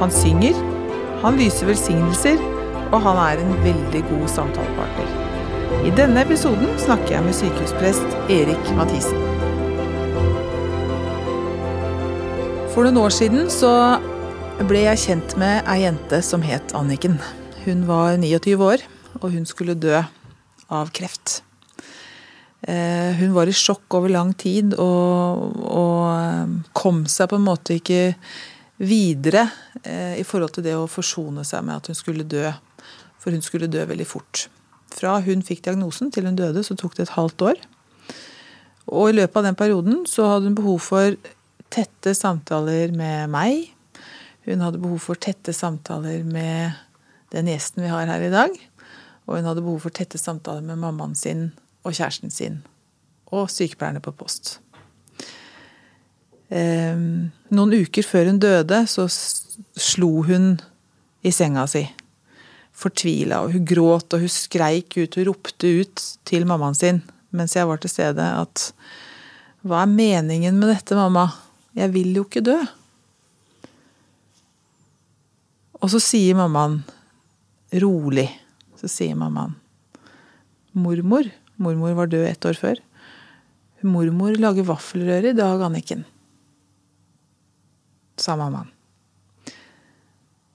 han synger, han lyser velsignelser, og han er en veldig god samtalepartner. I denne episoden snakker jeg med sykehusprest Erik Mathisen. For noen år siden så ble jeg kjent med ei jente som het Anniken. Hun var 29 år, og hun skulle dø av kreft. Eh, hun var i sjokk over lang tid og, og eh, kom seg på en måte ikke videre eh, i forhold til det å forsone seg med at hun skulle dø. For hun skulle dø veldig fort. Fra hun fikk diagnosen til hun døde, så tok det et halvt år. Og i løpet av den perioden så hadde hun behov for tette samtaler med meg. Hun hadde behov for tette samtaler med den gjesten vi har her i dag. Og hun hadde behov for tette samtaler med mammaen sin og kjæresten sin. Og sykepleierne på post. Ehm, noen uker før hun døde, så slo hun i senga si. Fortvila, og hun gråt og hun skreik ut, hun ropte ut til mammaen sin mens jeg var til stede at Hva er meningen med dette, mamma? Jeg vil jo ikke dø. Og så sier mammaen, rolig, så sier mammaen Mormor Mormor var død ett år før. Mormor lager vaffelrøre i dag, Anniken. Sa mammaen.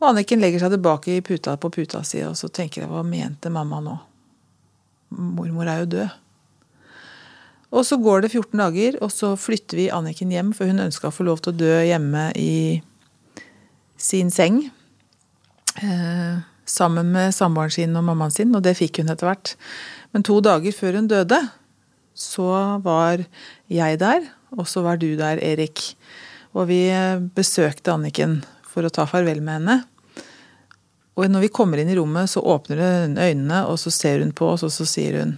Og Anniken legger seg tilbake i puta på puta si, og så tenker jeg hva mente mamma nå? Mormor er jo død. Og så går det 14 dager, og så flytter vi Anniken hjem, for hun ønska å få lov til å dø hjemme i sin seng. Eh, sammen med samboeren sin og mammaen sin, og det fikk hun etter hvert. Men to dager før hun døde, så var jeg der, og så var du der, Erik. Og vi besøkte Anniken for å ta farvel med henne. Og når vi kommer inn i rommet, så åpner hun øynene, og så ser hun på oss, og så sier hun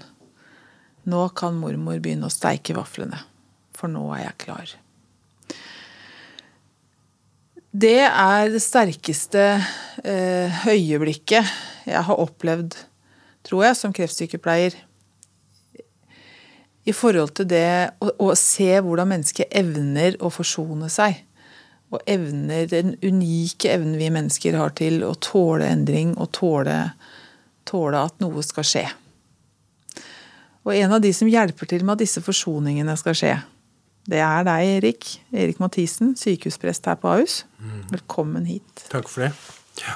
Nå kan mormor begynne å steike vaflene, for nå er jeg klar. Det er det sterkeste eh, øyeblikket jeg har opplevd tror jeg, som kreftsykepleier. I forhold til det å, å se hvordan mennesket evner å forsone seg. Og evner den unike evnen vi mennesker har til å tåle endring og tåle, tåle at noe skal skje. Og en av de som hjelper til med at disse forsoningene skal skje, det er deg, Erik. Erik Mathisen, sykehusprest her på Ahus. Mm. Velkommen hit. Takk for det. Ja.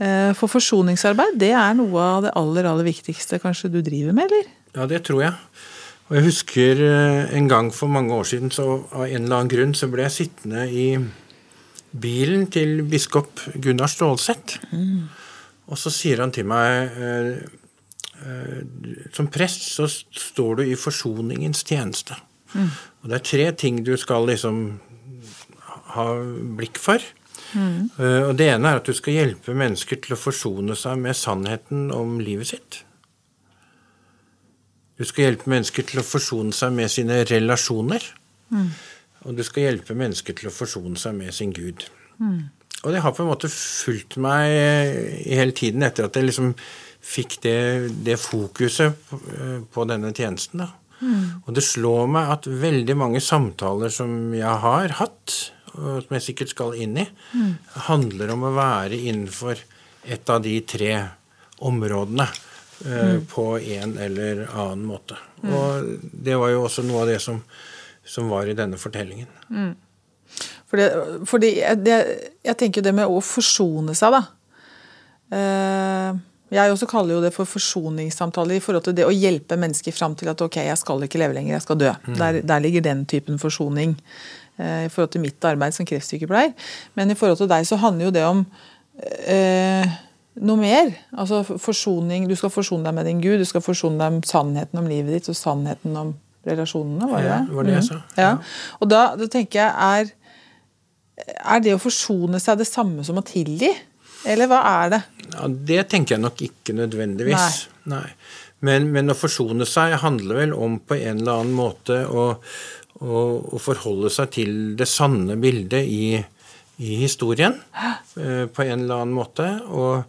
Eh, for forsoningsarbeid, det er noe av det aller, aller viktigste kanskje du driver med, eller? Ja, det tror jeg. Og jeg husker eh, en gang for mange år siden, så av en eller annen grunn, så ble jeg sittende i bilen til biskop Gunnar Stålsett. Mm. Og så sier han til meg eh, Som prest så står du i forsoningens tjeneste. Mm. Og det er tre ting du skal liksom ha blikk for. Mm. Og Det ene er at du skal hjelpe mennesker til å forsone seg med sannheten om livet sitt. Du skal hjelpe mennesker til å forsone seg med sine relasjoner. Mm. Og du skal hjelpe mennesker til å forsone seg med sin Gud. Mm. Og det har på en måte fulgt meg hele tiden etter at jeg liksom fikk det, det fokuset på, på, denne tjenesten. Mm. Og det slår meg at veldig mange samtaler som jeg har hatt, som jeg sikkert skal inn i, mm. handler om å være innenfor et av de tre områdene eh, mm. på en eller annen måte. Mm. Og det var jo også noe av det som, som var i denne fortellingen. Mm. Fordi, fordi det, jeg tenker jo det med å forsone seg, da. Eh, jeg også kaller jo det for forsoningssamtaler i forhold til det å hjelpe mennesker fram til at ok, jeg skal ikke leve lenger, jeg skal dø. Mm. Der, der, ligger den typen forsoning. Eh, i forhold til mitt arbeid som kreftsykepleier. Men i forhold til deg så handler jo det om eh, noe mer. Altså forsoning. Du skal forsone deg med din Gud, du skal forsone deg med sannheten om livet ditt og sannheten om relasjonene. var det ja, det? var det jeg sa. Mm. Ja. Og da, da, tenker jeg er Er det å forsone seg det samme som å tilgi? Eller hva er det? Ja, det tenker jeg nok ikke nødvendigvis. Nei. Men, men, å forsone seg handler vel om på en eller annen måte å, å, å forholde seg til det sanne bildet i, i historien. Uh, på en eller annen måte. Og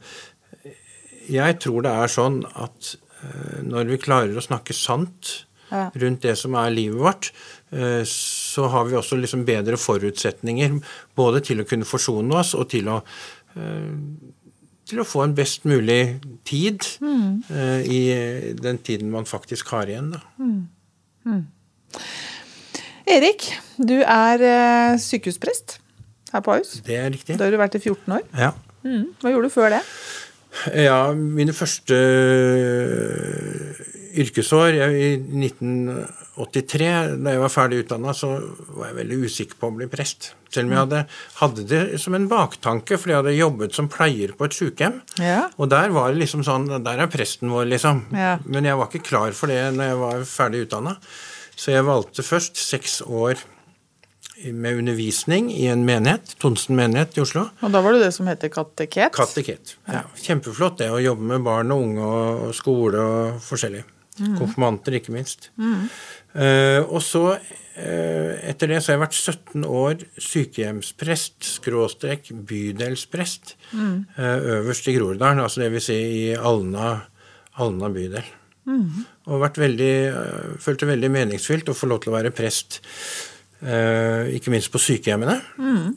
jeg tror det er sånn at uh, når vi klarer å snakke sant rundt det som er livet vårt, uh, så har vi også liksom bedre forutsetninger både til å kunne forsone oss og til å til å få en best mulig tid mm. i den tiden man faktisk har igjen. Da. Mm. Mm. Erik, du er sykehusprest her på Ahus. Det er riktig. Da har du vært i 14 år. Ja. Mm. Hva gjorde du før det? Ja, mine første yrkesår I 1983, da jeg var ferdig utdanna, så var jeg veldig usikker på å bli prest. Selv om jeg hadde, hadde det som en baktanke, fordi jeg hadde jobbet som pleier på et sykehjem. Ja. Og der var det liksom sånn Der er presten vår, liksom. Ja. Men jeg var ikke klar for det når jeg var ferdig utdanna. Så jeg valgte først seks år med undervisning i en menighet, Tonsen menighet i Oslo. Og da var det det som heter kateket? Kateket, ja. Kjempeflott det å jobbe med barn og unge og skole og forskjellig. Mm. Konfirmanter, ikke minst. Mm. Uh, og så, uh, etter det, så har jeg vært 17 år sykehjemsprest, skråstrek bydelsprest, mm. uh, øverst i Groruddalen, altså det vil si i Alna, Alna bydel. Mm. Og vært veldig, følte veldig meningsfylt å få lov til å være prest, ikke minst på sykehjemmene. Mm.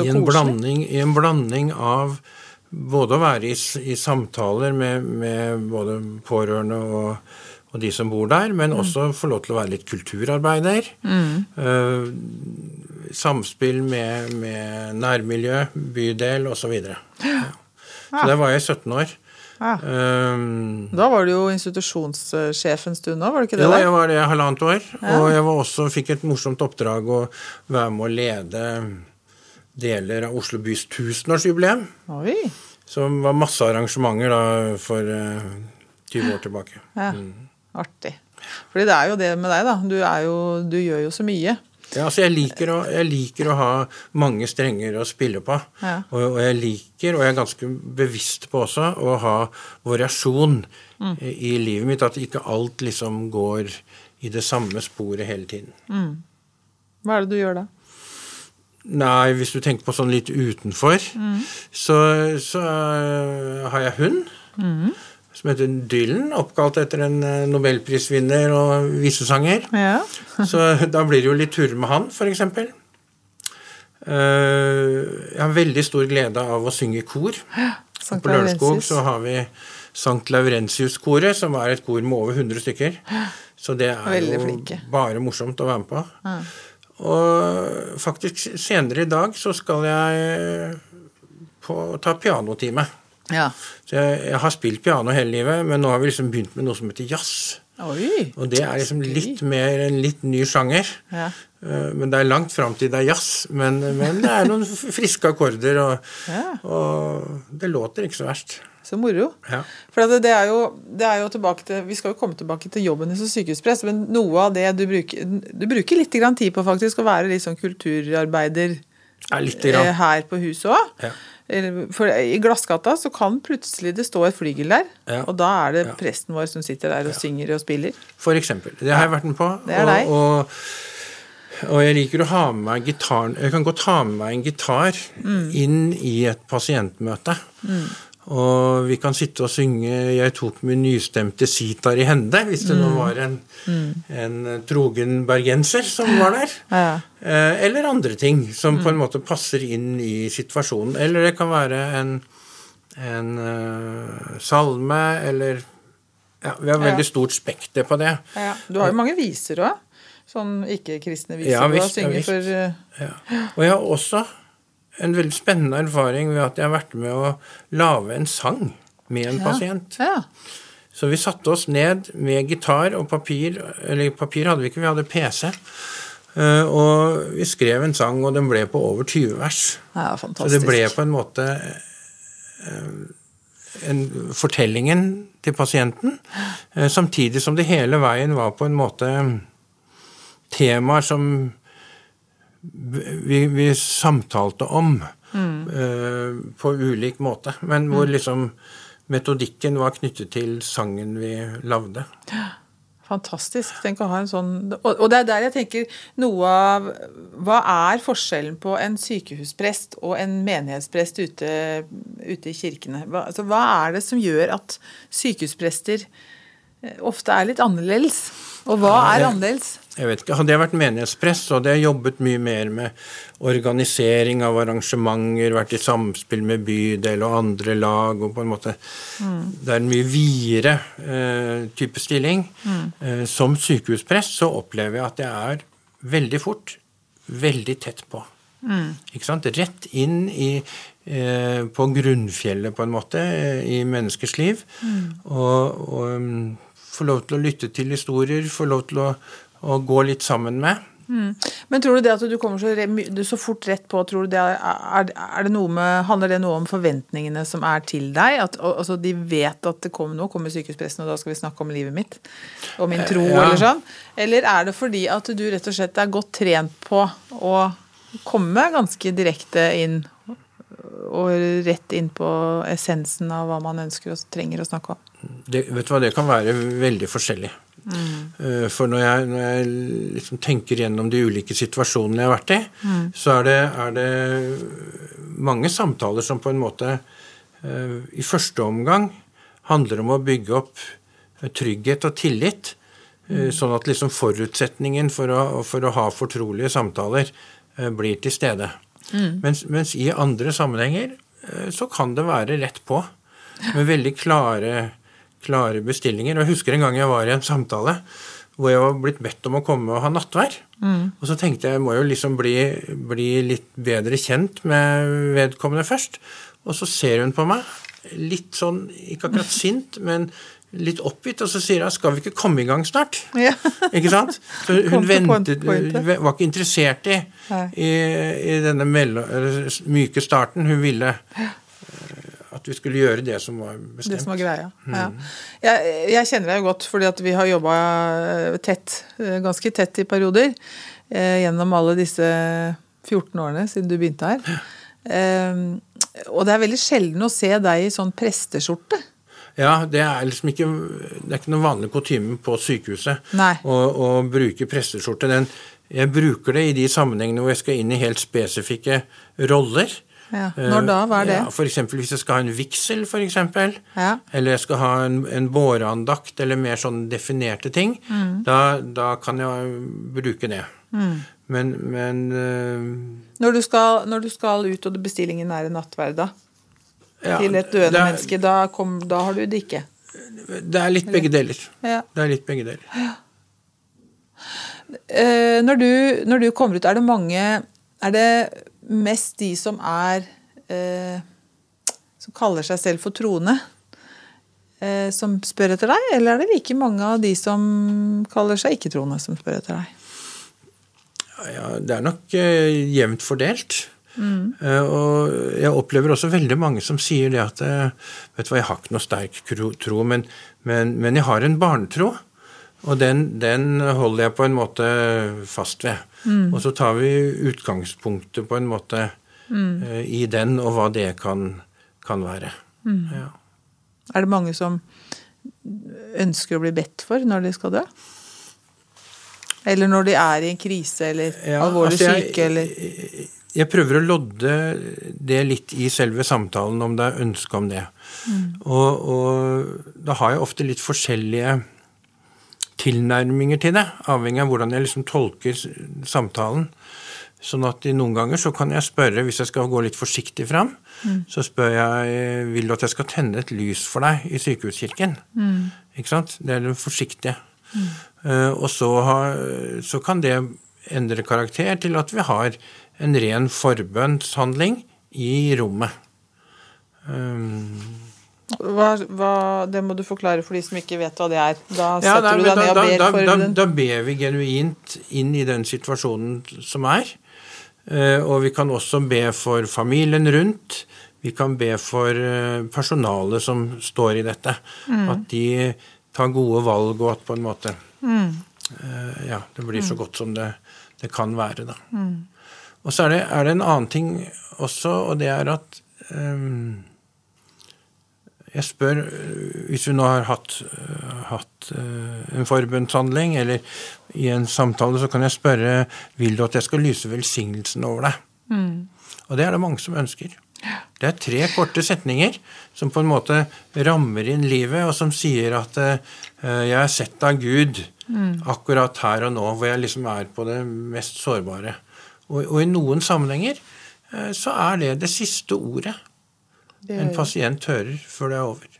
I en, blanding, I en blanding av både å være i, i samtaler med, med, både pårørende og, og, de som bor der, men mm. også få lov til å være litt kulturarbeider. Mm. Uh, samspill med, med, nærmiljø, bydel osv. Så, ja. så der var jeg 17 år. Ja. Um, da var du jo institusjonssjef en stund òg, var du ikke det? Ja, jeg var det halvannet år. Ja. Og jeg også, fikk et morsomt oppdrag å være med å lede deler av Oslo bys tusenårsjubileum. Oi. Som var masse arrangementer da for uh, eh, 20 år tilbake. Ja, mm. Artig. Fordi det er jo det med deg, da. Du, jo, du gjør jo så mye. Ja, altså jeg liker, å, jeg liker å ha mange strenger å spille på. Ja. Og, og, jeg liker, og jeg er ganske bevisst på også, å ha variasjon mm. i, livet mitt. At ikke alt liksom går i det samme sporet hele tiden. Mm. Hva er det du gjør da? Nei, hvis du tenker på sånn litt utenfor, mm. så, så har jeg hund. Mm. Som heter Dylan, oppkalt etter en uh, nobelprisvinner og visesanger. Ja. så da blir det jo litt turer med han, f.eks. Uh, jeg har veldig stor glede av å synge kor. Ja, på Lørenskog så har vi Sankt Laurentius-koret, som er et kor med over 100 stykker. Så det er jo bare morsomt å være med på. Ja. Og faktisk senere i dag så skal jeg på, ta pianotime. Ja. Så jeg, jeg, har spilt piano hele livet, men nå har vi liksom begynt med noe som heter jazz. Oi, og det er liksom litt mer en litt ny sjanger. Ja. Eh, men det er langt fram til det er jazz. Men, men det er noen friske akkorder, og, ja. og det låter ikke så verst. Så moro. Ja. For det, det, er jo, det, er jo, tilbake til Vi skal jo komme tilbake til jobben din som sykehusprest, men noe av det du bruker Du bruker litt tid på faktisk å være litt sånn kulturarbeider ja, eh, her på huset òg. Ja. For i Glassgata så kan plutselig det stå et flygel der, ja. og da er det presten vår som sitter der og synger og spiller. For eksempel. Det har jeg vært med på. Det er deg. Og, og jeg liker å ha med meg gitaren Jeg kan godt ha med meg en gitar mm. inn i et pasientmøte. Mm. Og vi kan sitte og synge 'Jeg tok min nystemte sitar i hende', hvis det nå mm. var en, mm. en trogen bergenser som var der. Ja. Eh, eller andre ting som på en mm. måte passer inn i situasjonen. Eller det kan være en, en uh, salme, eller Ja, vi har veldig stort spekter på det. Ja. Du har jo mange viser òg. Sånn ikke-kristne viser ja, visst, du har synget for uh... ja. Og jeg har også en veldig spennende erfaring ved at jeg har vært med å lage en sang med en ja. pasient. Ja. Så vi satte oss ned med gitar og papir. Eller papir hadde vi ikke, vi hadde PC. Eh, og vi skrev en sang, og den ble på over 20 vers. Ja, fantastisk. Så det ble på en måte eh, en, fortellingen til pasienten, eh, samtidig som det hele veien var på en måte temaer som vi, vi samtalte om eh, på ulik måte. Men hvor liksom metodikken var knyttet til sangen vi lagde. Fantastisk. Tenk å ha en sånn Og det er der jeg tenker noe av Hva er forskjellen på en sykehusprest og en menighetsprest ute, ute i kirkene? Hva, altså, hva er det som gjør at sykehusprester eh, ofte er litt annerledes? Og hva er annerledes? Jeg vet ikke, Hadde jeg vært menighetsprest, så hadde jeg jobbet mye mer med organisering av arrangementer, vært i samspill med bydel og andre lag og på en måte Det er en mye videre eh, type stilling. Eh, som sykehusprest så opplever jeg at jeg er veldig fort veldig tett på. Ikke sant? Rett inn i, eh, på grunnfjellet, på en måte, i menneskers liv. Og, og um, få lov til å lytte til historier, få lov til å, å gå litt sammen med. Men tror du det at du kommer så, du så fort rett på, tror du det er, er, det noe med, handler det noe om forventningene som er til deg? At altså, de vet at det kommer, nå kommer sykehuspressen, og da skal vi snakke om livet mitt? Og min tro, ja. eller sånn? Eller er det fordi at du rett og slett er godt trent på å komme ganske direkte inn, og rett inn på essensen av hva man ønsker og trenger å snakke om? Det, vet du hva, det kan være veldig forskjellig. Mm. For når jeg, når jeg liksom tenker gjennom de ulike situasjonene jeg har vært i, så er det, er det mange samtaler som på en måte eh, i første omgang handler om å bygge opp eh, trygghet og tillit. eh, Sånn at liksom forutsetningen for å, for å ha fortrolige samtaler eh, blir til stede. Mens, mens i andre sammenhenger eh, så kan det være rett på. Med veldig klare, klare bestillinger. Og jeg husker en gang jeg var i en samtale hvor jeg var blitt bedt om å komme og ha nattvær. Og så tenkte jeg jeg må jo liksom bli, bli litt bedre kjent med vedkommende først. Og så ser hun på meg, litt sånn, ikke akkurat sint, men litt oppgitt, og så sier hun 'skal vi ikke komme i gang snart'? Ja. Ikke sant? Så hun ventet, var ikke interessert i, i, i denne myke starten. Hun ville eh, at vi skulle gjøre det som var bestemt. Det som var greia. Ja. Jeg, jeg kjenner deg jo godt, fordi at vi har jobba tett, eh, ganske tett i perioder. eh, Gjennom alle disse 14 årene siden du begynte her. Eh, Og det er veldig sjelden å se deg i sånn presteskjorte. Ja, det er liksom ikke Det er ikke noen vanlig kutyme på sykehuset å, å bruke presteskjorte. Den, jeg bruker det i de sammenhengene hvor jeg skal inn i helt spesifikke roller. Ja. Når da? Hva er det? Ja, eksempel hvis jeg skal ha en vigsel, for eksempel. Ja. Eller jeg skal ha en, en båreandakt, eller mer sånn definerte ting. Mm. Da, da kan jeg bruke det. Men, men uh... Når du skal, når du skal ut og bestillingen er en nattverd, da? Ja, Til et døende er- menneske, da, kom, da har du det ikke? Det er litt begge deler. Ja. Det er litt begge deler. Ja. når, du, når du kommer ut, er det mange Er det mest de som er eh, Som kaller seg selv for troende, eh, som spør etter deg? Eller er det like mange av de som kaller seg ikke-troende, som spør etter deg? Ja, det er nok eh, jevnt fordelt. Eh, og jeg opplever også veldig mange som sier det at eh, Vet du hva, jeg har ikke noe sterk tro, men, men, men jeg har en barnetro. Og den, den holder jeg på en måte fast ved. Og så tar vi utgangspunktet på en måte mm. i den, og hva det kan, kan være. Ja. Er det mange som ønsker å bli bedt for når de skal dø? Eller når de er i en krise eller Ja, alvorlig altså jeg- syke eller Jeg prøver å lodde det litt i selve samtalen, om det er ønske om det. Og, og da har jeg ofte litt forskjellige tilnærminger til det, avhengig av hvordan jeg liksom tolker samtalen. Sånn at noen ganger så kan jeg spørre, hvis jeg skal gå litt forsiktig fram, så spør jeg vil du at jeg skal tenne et lys for deg i sykehuskirken. Ikke sant? Det er det forsiktige. Uh, og så, har, så kan det endre karakter til at vi har en ren forbønnshandling i rommet. Um, hva, hva, Det må du forklare for de som ikke vet hva det er. Da ja, setter da, du deg ned og ber da, for da, den. da ber vi genuint inn i den situasjonen som er. Eh, Og vi kan også be for familien rundt. Vi kan be for eh, personalet som står i dette. Mm. At de tar gode valg, og at på en måte Mm. eh, Ja, det blir så godt som det, det kan være, da. Og så er det, er det en annen ting også, og det er at um, jeg spør, hvis vi nå har hatt, hatt en forbundshandling, eller i en samtale, så kan jeg spørre vil du at jeg skal lyse velsignelsen over deg. Mm. Og det er det mange som ønsker. Det er tre korte setninger som på en måte rammer inn livet, og som sier at uh, jeg er sett av Gud mm. akkurat her og nå, hvor jeg liksom er på det mest sårbare. Og, og i noen sammenhenger uh, så er det det siste ordet det en pasient hører før det er over.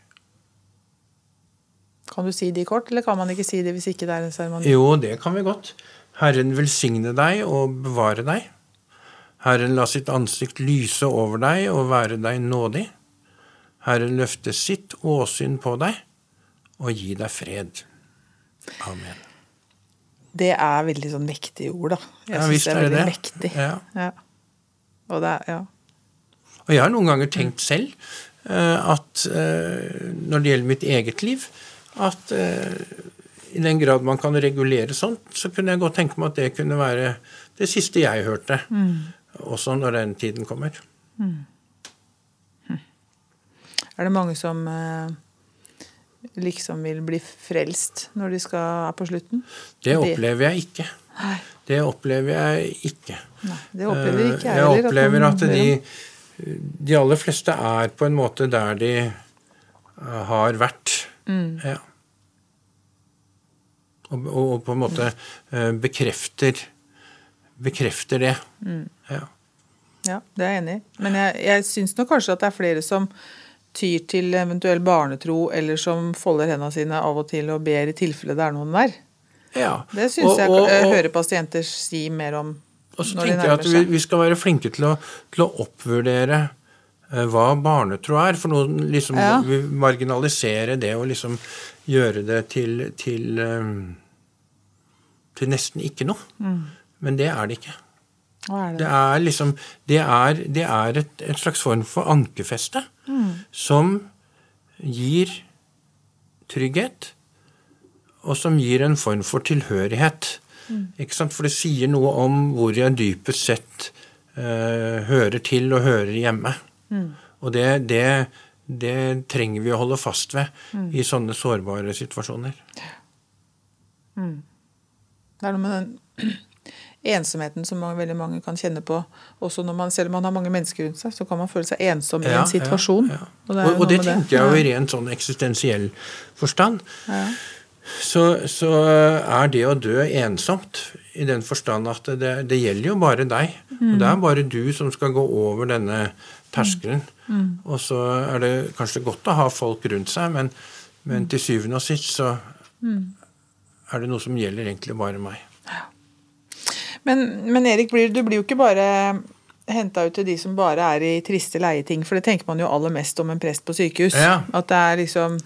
Kan du si det i kort, eller kan man ikke si det hvis ikke det er en seremoni? Jo, det kan vi godt. Herren velsigne deg og bevare deg. Herren la sitt ansikt lyse over deg og være deg nådig. Herren løfte sitt åsyn på deg og gi deg fred. Amen. Det er veldig sånn mektige ord, da. Jeg ja, syns det er veldig det. mektig. Ja. ja. Og det er, ja. Og jeg har noen ganger tenkt selv uh, at uh, når det gjelder mitt eget liv, at uh, i den grad man kan regulere sånt, så kunne jeg godt tenke meg at det kunne være det siste jeg hørte. Mm også når den tiden kommer. Mm. Hm. Er det mange som eh, liksom vil bli frelst når de skal er på slutten? Det opplever jeg ikke. Nei. Det opplever jeg ikke. Nei, det opplever ikke jeg, jeg opplever at, at de, de, aller fleste er på en måte der de eh, har vært. Mm. Ja. Og, og, på en måte eh, bekrefter bekrefter det. Mm. Ja. ja. det er jeg enig i. Men jeg, jeg syns nok kanskje at det er flere som tyr til eventuell barnetro, eller som folder hendene sine av og til og ber i tilfelle det er noen der. Ja. Det syns jeg jeg hører pasienter si mer om. Og så tenker jeg at vi, vi, skal være flinke til å, til å oppvurdere uh, hva barnetro er. For noen liksom ja. marginalisere det og liksom gjøre det til, til, um, til nesten ikke noe. Mm. Men det er det ikke. Er? Det er liksom Det er, det er et, et, slags form for ankerfeste mm. som gir trygghet, og som gir en form for tilhørighet. Mm. Ikke sant? For det sier noe om hvor jeg dypest sett eh, hører til og hører hjemme. Mm. Og det, det, det, trenger vi å holde fast ved mm. i sånne sårbare situasjoner. Mm. Det er noe med den ensomheten som veldig mange kan kjenne på. Også når man, selv om man har mange mennesker rundt seg, så kan man føle seg ensom ja, i en situasjon. Ja, ja. Og det, og, og det tenker jeg jo i rent sånn eksistensiell forstand. Så, så, er det å dø ensomt i den forstand at det, det gjelder jo bare deg. Mm. Og det er bare du som skal gå over denne terskelen. Mm. Mm. Og så er det kanskje godt å ha folk rundt seg, men, men til syvende og sist så mm. er det noe som gjelder egentlig bare meg. Men, men Erik, du blir jo ikke bare henta ut til de som bare er i triste leieting, for det tenker man jo aller mest om en prest på sykehus. Ja. At det er liksom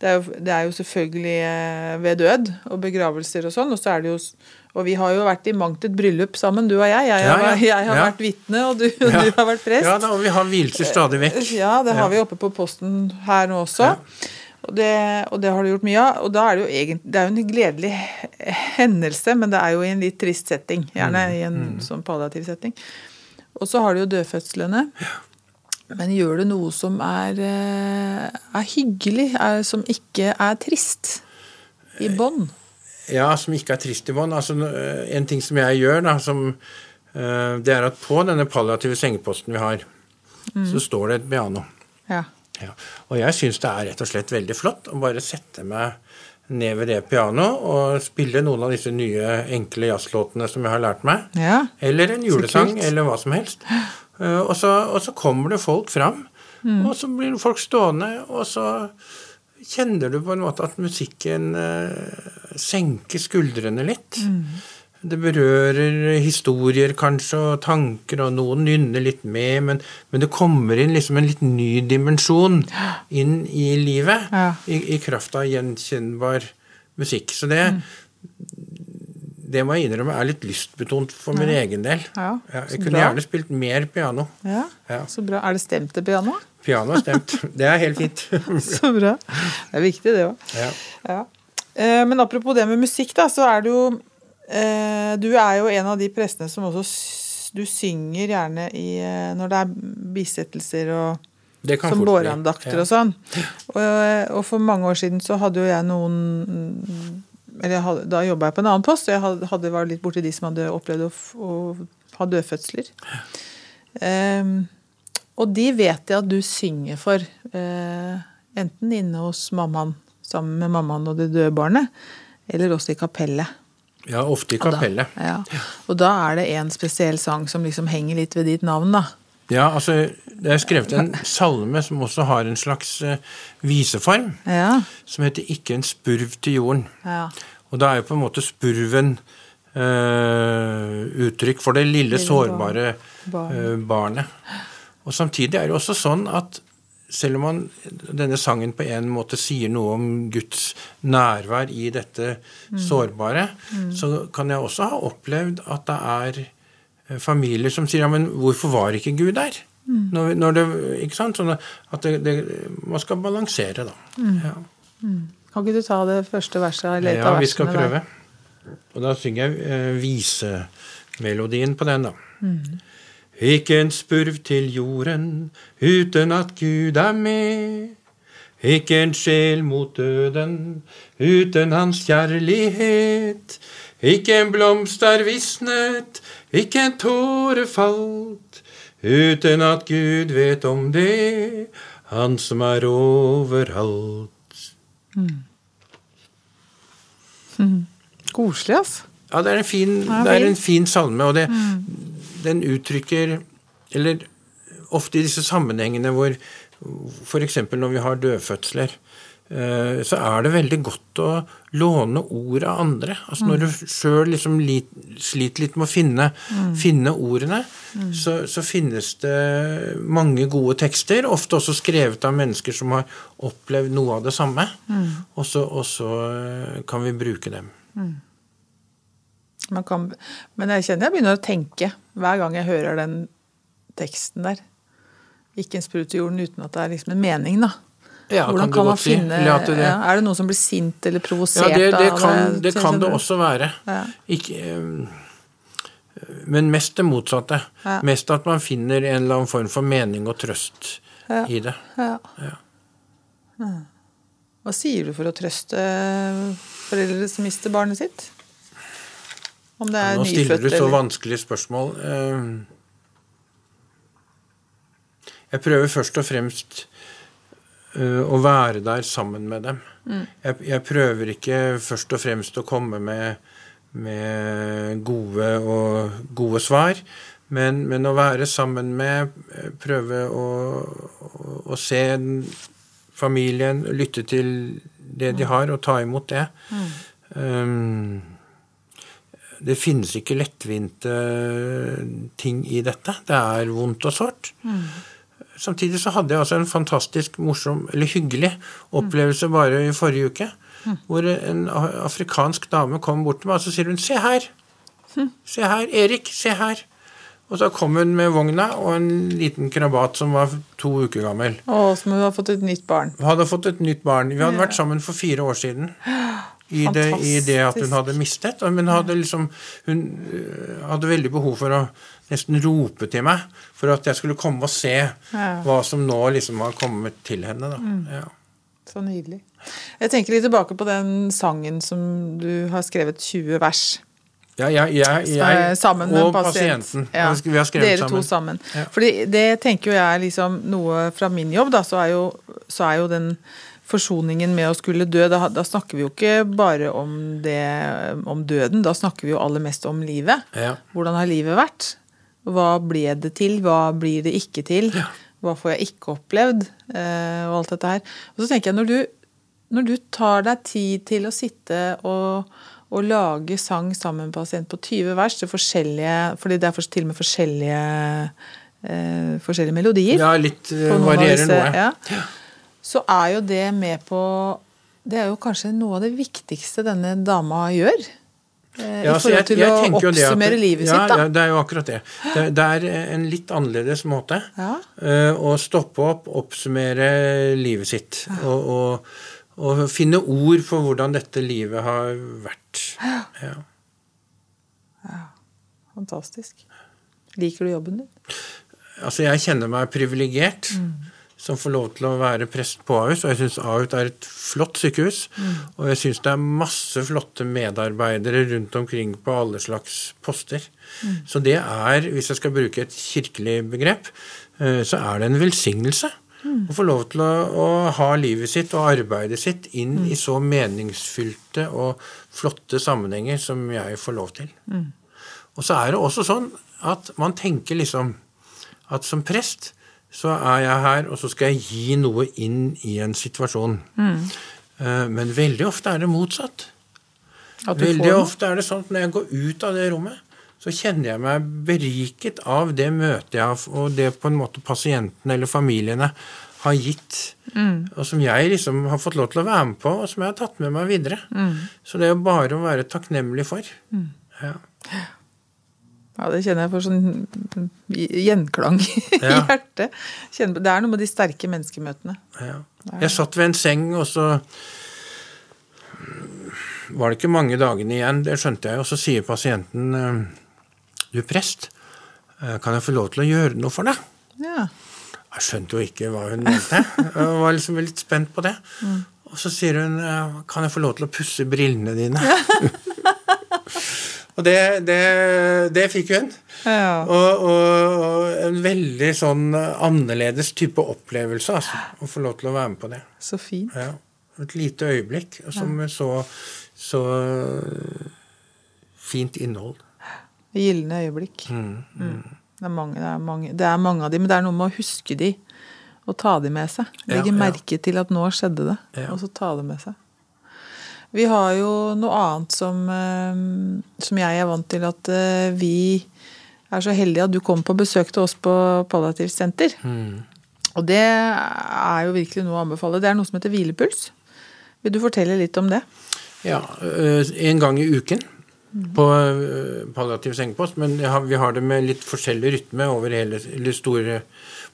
det er, jo, det er, jo, selvfølgelig eh, ved død og begravelser og sånn, og så er det jo og vi har jo vært i mangt et bryllup sammen, du og jeg. Jeg, ja, ja. jeg har vært vitne, og du, du, har vært prest. Ja, da, og vi har vielser stadig vekk. Ja, det har vi oppe på posten her nå også. Og det, og det, har du gjort mye av. Og da er det jo egentlig Det er jo en gledelig hendelse, men det er jo i en litt trist setting. Gjerne mm, i en mm. sånn palliativ setting. Og så har du jo dødfødslene. Men gjør du noe som er, eh, er hyggelig, er, som ikke er trist? I bånd? Ja, som ikke er trist i bånd. Altså, en ting som jeg gjør, da, som, eh, det er at på denne palliative sengeposten vi har, mm. så står det et piano. Ja. Ja. Og jeg syns det er rett og slett veldig flott å bare sette meg ned ved det pianoet og spille noen av disse nye enkle jazzlåtene som jeg har lært meg. Ja. Eller en julesang, eller hva som helst. Uh, og, så, og, så, kommer det folk fram, mm. og så blir folk stående, og så kjenner du på en måte at musikken uh, senker skuldrene litt. Mm. Det berører historier kanskje, og tanker, og noen nynner litt med, men, men, det kommer inn liksom en litt ny dimensjon inn i livet ja. i, i, kraft av gjenkjennbar musikk. Så det, mm. det må jeg innrømme er litt lystbetont for min ja. egen del. Ja, jeg kunne bra. gjerne spilt mer piano. Ja, Så bra. Er det stemt til piano? Piano er stemt. Det er helt fint. så bra. Det er viktig, det òg. Ja. Eh, men apropos det med musikk, da, så er det jo du er jo en av de prestene som også du synger gjerne i, eh, når det er bisettelser og Det kan som båreandakter Ja. og sånn. Og, og for mange år siden så hadde jo jeg noen eller jeg hadde, Da jobba jeg på en annen post, og jeg hadde, hadde var litt borti de som hadde opplevd å, å ha dødfødsler. Ehm, og de vet jeg at du synger for. Uh, enten inne hos mammaen sammen med mammaen og det døde barnet, eller også i kapellet. Ja, ofte i Og da- Ja. Og da er det en spesiell sang som liksom henger litt ved ditt navn, da. Ja, altså, det er skrevet en salme som også har en slags eh, viseform, Ja. som heter 'Ikke en spurv til jorden'. ja. Og da er jo på en måte spurven eh, uttrykk for det lille, sårbare eh, barnet. Og samtidig er det også sånn at selv om man, denne sangen på en måte sier noe om Guds nærvær i dette sårbare, så kan jeg også ha opplevd at det er eh, familier som sier ja, men hvorfor var ikke Gud der? Når, når det, ikke sant? Sånn at det, det, man skal balansere, da. Ja. Kan ikke du ta det første verset? Eller Ja, vi skal prøve. der? Og da synger jeg eh, visemelodien på den, da. Ikke en spurv til jorden uten at Gud er med. Ikke en sjel mot døden uten hans kjærlighet. Ikke en blomst er visnet, ikke en tåre falt, uten at Gud vet om det, han som er overalt. Koselig, altså. Ja, det er en fin, Ja, det er en fin salme, og det, den uttrykker Eller ofte i disse sammenhengene hvor f.eks. når vi har dødfødsler, eh, så er det veldig godt å låne ord av andre. Altså Når du sjøl liksom sliter litt med å finne, finne ordene, så, så finnes det mange gode tekster, ofte også skrevet av mennesker som har opplevd noe av det samme, så og så, eh, kan vi bruke dem. Man kan, men jeg kjenner jeg begynner å tenke hver gang jeg hører den teksten der. Ikke en sprut i jorden uten at det er liksom en mening, da. Ja, Hvordan kan kan man si. finne Eller det- ja, Er det noen som blir sint eller Ja, provosert det, det kan det, kan det også være. Ja. Ikke, eh, men mest det motsatte. Ja. Mest at man finner en eller annen form for mening og trøst Ja. i det. Ja. Ja. Mm. Hva sier du for å trøste foreldre som mister barnet sitt? Om det er Nå stiller nyfødt du så vanskelige spørsmål. Eh, Jeg prøver først og fremst eh, å være der sammen med dem. Mm. Jeg, jeg prøver ikke først og fremst å komme med, med gode, og, gode svar, men, men å være sammen med eh, Prøve å, å, å se familien, lytte til det de har, og ta imot det. Um, det finnes ikke lettvinte ting i dette. Det er vondt og sårt. Samtidig så hadde jeg altså en fantastisk morsom, eller hyggelig, opplevelse bare i forrige uke. Hvor en afrikansk dame kom bort til meg og så sier hun, 'Se her! Se her, Erik! Se her!' Og så kom hun med vogna og en liten krabat som var to uker gammel. Å, som hun hadde fått et nytt barn. Hun hadde fått et nytt barn. Vi hadde vært sammen for fire år siden. I det, I det at hun hadde mistet. Men hadde liksom, hun øh, hadde veldig behov for å nesten rope til meg for at jeg skulle komme og se hva som nå liksom har kommet til henne. Da. Mm. Ja. Så nydelig. Jeg tenker litt tilbake på den sangen som du har skrevet 20 vers. Ja, jeg, jeg, jeg sammen med og pasient. pasienten. Ja, Vi har skrevet Dere to sammen. Ja. Fordi det tenker jo jeg er liksom noe fra min jobb, da, så er jo, så er jo den forsoningen med å skulle dø, da, da snakker vi jo ikke bare om det om døden, da snakker vi jo aller mest om livet. Ja. Hvordan har livet vært? Hva ble det til? Hva blir det ikke til? Hva får jeg ikke opplevd? Eh, og alt dette her. Og så tenker jeg, når du, når du tar deg tid til å sitte og, og lage sang sammen med pasient på 20 vers til forskjellige Fordi det er til og med forskjellige, eh, forskjellige melodier. ja, litt av varierer noe. Ja, så er jo det med på Det er jo kanskje noe av det viktigste denne dama gjør. eh, Ja, I altså, forhold til å jeg å oppsummere at- livet ja, sitt, da. Ja, det er jo akkurat det. Det, det er en litt annerledes måte Ja. uh, å stoppe opp, oppsummere livet sitt. Og, og, og finne ord for hvordan dette livet har vært. Ja. Fantastisk. Liker du jobben din? Altså, jeg kjenner meg privilegert som får lov til å være prest på Ahus, og jeg syns Ahus er et flott sykehus. Og jeg syns det er masse flotte medarbeidere rundt omkring på alle slags poster. Så det er, hvis jeg skal bruke et kirkelig begrep, eh, så er det en velsignelse. Å få lov til å, å ha livet sitt og arbeidet sitt inn i så meningsfylte og flotte sammenhenger som jeg får lov til. Og så er det også sånn at man tenker liksom at som prest så er jeg her, og så skal jeg gi noe inn i en situasjon. Mm. Men veldig ofte er det motsatt. Veldig ofte er det sånn at når jeg går ut av det rommet, så kjenner jeg meg beriket av det møtet jeg har, og det på en måte pasientene eller familiene har gitt, og som jeg liksom har fått lov til å være med på, og som jeg har tatt med meg videre. Så det er jo bare å være takknemlig for. Ja. Ja, det kjenner jeg for sånn gjenklang i Ja. hjertet. Det er noe med de sterke menneskemøtene. Ja. Jeg satt ved en seng, og så var det ikke mange dagene igjen, det skjønte jeg, og så sier pasienten eh, Du, prest, eh, kan jeg få lov til å gjøre noe for deg? Ja. Jeg skjønte jo ikke hva hun mente. Jeg var liksom litt spent på det. Og så sier hun Kan jeg få lov til å pusse brillene dine? og det, det, det fikk hun. ja. Og, og, og en veldig sånn annerledes type opplevelse, altså. Å få lov til å være med på det. Så fint. Ja. Et lite øyeblikk som ja. så, så fint innhold. Gylne øyeblikk. Mm. Det, er mange, det, er mange, det er mange av de, men det er noe med å huske de og ta de med seg. Legge ja. merke til at nå skjedde det, og så ta det med seg. Vi har jo noe annet som, eh, som jeg er vant til at eh, vi er så heldige at du kom på besøk til oss på Palliativt senter. Mm. Og det er jo virkelig noe å anbefale. Det er noe som heter hvilepuls. Vil du fortelle litt om det? Ja, øh, en gang i uken på palliativ sengepost, men vi har det med litt forskjellig rytme over hele, store,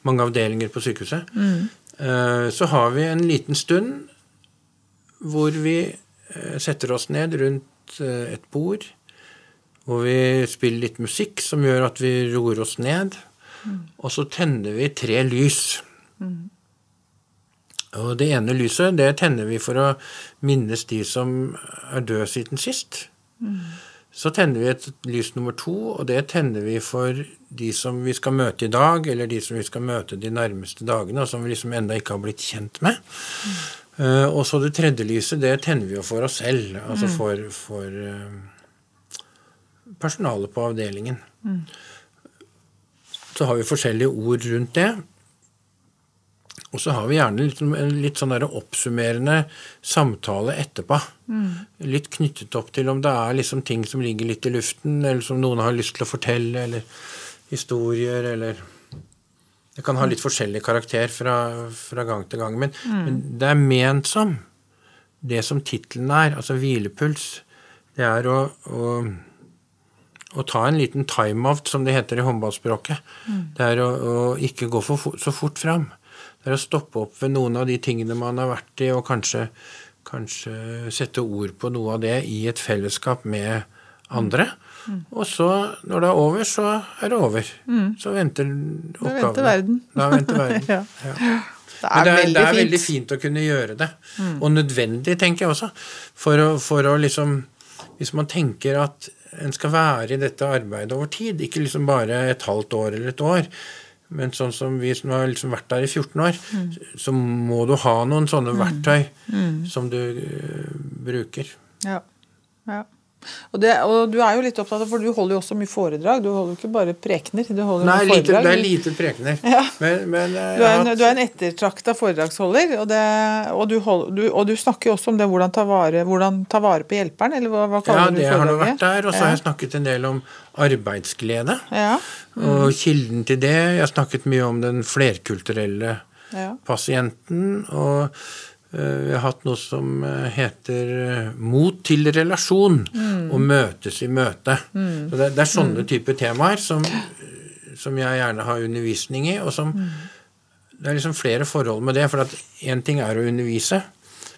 mange avdelinger på sykehuset. Mm. Så har vi en liten stund hvor vi eh, setter oss ned rundt eh, et bord, hvor vi spiller litt musikk som gjør at vi roer oss ned, og så tenner vi tre lys. Og det ene lyset det tenner vi for å minnes de som er døde siden sist. Så tenner vi et lys nummer to, og det tenner vi for de som vi skal møte i dag, eller de som vi skal møte de nærmeste dagene, og som vi liksom enda ikke har blitt kjent med. Eh, og så det tredje lyset, det tenner vi jo for oss selv, altså for, for eh, personalet på avdelingen. Så har vi forskjellige ord rundt det. Og så har vi gjerne litt, en litt sånn oppsummerende samtale etterpå. Litt knyttet opp til om det er liksom ting som ligger litt i luften, eller som noen har lyst til å fortelle, eller historier, eller Det kan ha litt forskjellig karakter fra, fra gang til gang. Men, men det er ment som det som tittelen er, altså hvilepuls. Det er å, å å ta en liten timeout, som det heter i håndballspråket. Det er å, å ikke gå for, så fort fram. Det er å stoppe opp ved noen av de tingene man har vært i, og kanskje, kanskje sette ord på noe av det i et fellesskap med andre. Og så, når det er over, så er det over. Så venter oppgavene. venter verden. Da venter verden. Ja. ja. Det er, det er, veldig det er veldig fint å kunne gjøre det. Og nødvendig, tenker jeg også. For å, for å liksom Hvis man tenker at en skal være i dette arbeidet over tid, ikke liksom bare et halvt år eller et år, men sånn som vi som har liksom vært der i 14 år, så må du ha noen sånne verktøy som du uh, bruker. Ja. ja. Og, det, og du er jo litt opptatt av, for du holder jo også mye foredrag. Du holder jo ikke bare prekener. Du holder Nei, mye lite, det er lite prekener. Ja. Men, men øh, Du er en, du er en ettertrakta foredragsholder, og, det, og, du hold, du, og du snakker jo også om det hvordan ta vare, hvordan ta vare på hjelperen, eller hva, hva ja, kaller Ja, det har nå vært der. Og så har jeg snakket en del om arbeidsglede. Ja. Og kilden til det Jeg har snakket mye om den flerkulturelle ja. pasienten. Og vi har hatt noe som øh, heter øh, mot til relasjon. Og møtes i møte. Så det, det er sånne typer temaer som, som jeg gjerne har undervisning i. og som Det er liksom flere forhold med det. For én ting er å undervise.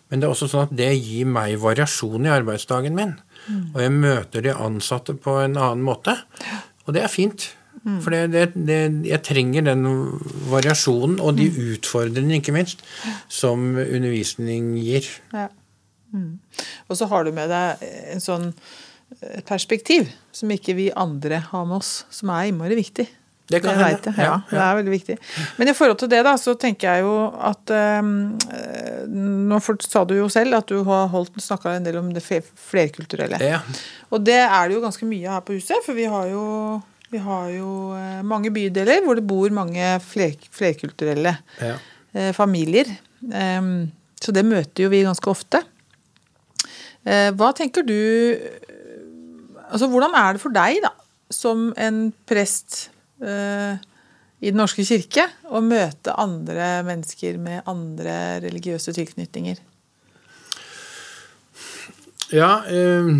Men det er også sånn at det gir meg variasjon i arbeidsdagen min. Og jeg møter de ansatte på en annen måte. Og det er fint. For det, det, det, jeg trenger den variasjonen, og de utfordrende, ikke minst, som undervisning gir. Ja. Mm. Og så har du med deg en sånn et perspektiv som ikke vi andre har med oss, som er innmari viktig. Det kan hende. Ja. Ja, det er veldig viktig. Men i forhold til det, da, så tenker jeg jo at um, Nå sa du jo selv at du har holdt snakka en del om det flerkulturelle. Ja. Og det er det jo ganske mye her på huset, for vi har jo, vi har jo eh, mange bydeler hvor det bor mange fler, flerkulturelle Ja. eh, familier. Så det møter jo vi ganske ofte. Eh, hva tenker du Altså, hvordan er det for deg, da, som en prest eh, i Den norske kirke, å møte andre mennesker med andre religiøse tilknytninger? Ja, eh,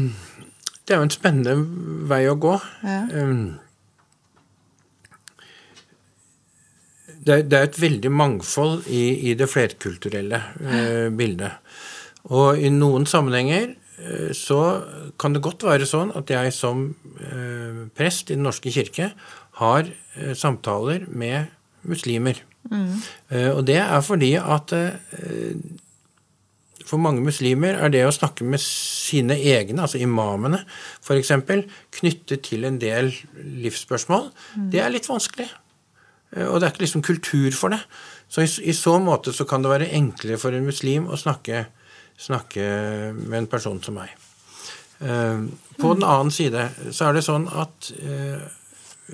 det er jo en spennende vei å gå. Ja. Det er, det er et veldig mangfold i, i det flerkulturelle eh, bildet. Og i noen sammenhenger eh, så kan det godt være sånn at jeg som eh, prest i Den norske kirke har eh, samtaler med muslimer. Eh, og det er fordi at for mange muslimer er det å snakke med sine egne, altså imamene f.eks., knyttet til en del livsspørsmål, det er litt vanskelig. Eh, Og det er ikke liksom kultur for det. Så i, i så måte så kan det være enklere for en muslim å snakke, snakke med en person som meg. Eh, På den annen side så er det sånn at eh,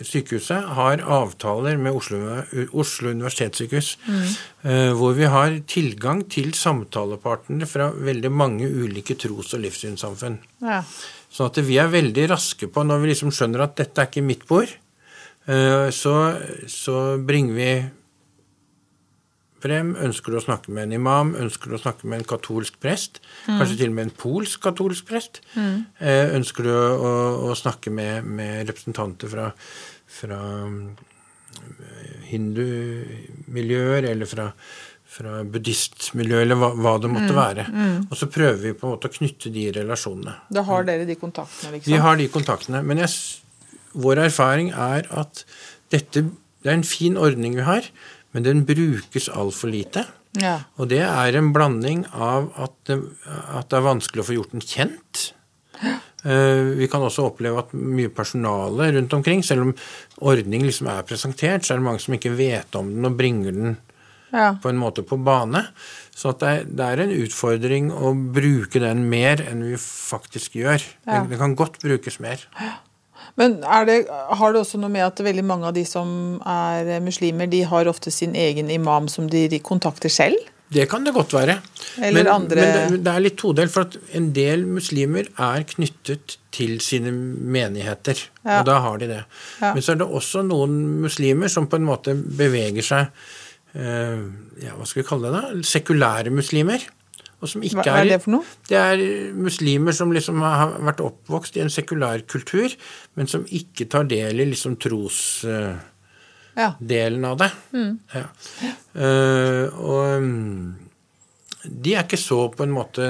sykehuset har avtaler med Oslo, Oslo universitetssykehus, eh, hvor vi har tilgang til samtalepartnere fra veldig mange ulike tros- og livssynssamfunn. Ja. Sånn at vi er veldig raske på, når vi liksom skjønner at dette er ikke mitt bord, så, så bringer vi frem Ønsker du å snakke med en imam? Ønsker du å snakke med en katolsk prest? Kanskje til og med en polsk katolsk prest? Mm. Ønsker du å, å snakke med, med representanter fra, fra mm, hindumiljøer eller fra, fra buddhistmiljøet, eller hva, hva det måtte være? Og så prøver vi på en måte å knytte de relasjonene. Da har dere de kontaktene, liksom? Vi har de kontaktene. Men jeg, vår erfaring er at dette det er en fin ordning vi har, men den brukes altfor lite. Ja. Og det er en blanding av at det, at det er vanskelig å få gjort den kjent. Eh, Vi kan også oppleve at mye personale rundt omkring, selv om ordningen liksom er presentert, så er det mange som ikke vet om den og bringer den ja. på en måte på bane. Så at det, er, det er en utfordring å bruke den mer enn vi faktisk gjør. Ja. Den, den kan godt brukes mer. Men er det, har det også noe med at veldig mange av de som er muslimer, de har ofte sin egen imam som de kontakter selv? Det kan det godt være. Eller men, andre- men det, det er litt todelt, for at en del muslimer er knyttet til sine menigheter. Ja. Og da har de det. Ja. Men så er det også noen muslimer som på en måte beveger seg eh, ja, Hva skal vi kalle det da? Sekulære muslimer. Og som ikke Hva er det for noe? Det er muslimer som liksom har vært oppvokst i en sekulær kultur, men som ikke tar del i liksom trosdelen Ja. av det. Ja. Eh, og mm, de er ikke så på en måte